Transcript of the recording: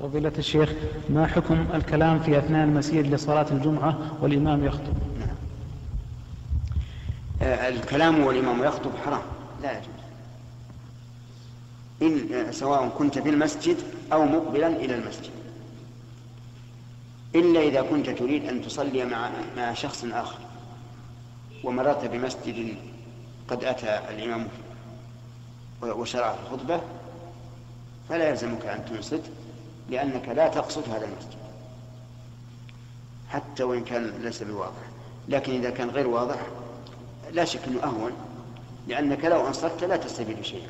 فضيلة الشيخ ما حكم الكلام في أثناء المسير لصلاة الجمعة والإمام يخطب. آه، الكلام والإمام يخطب حرام. لا يجوز. إن سواء كنت في المسجد أو مقبلا إلى المسجد. إلا إذا كنت تريد أن تصلي مع مع شخص آخر. ومررت بمسجد قد أتى الإمام وشرع في الخطبة فلا يلزمك أن تنصت. لأنك لا تقصد هذا المسجد. حتى وإن كان ليس بواضح. لكن إذا كان غير واضح لا شك أنه أهون لأنك لو أنصت لا تستفيد شيئا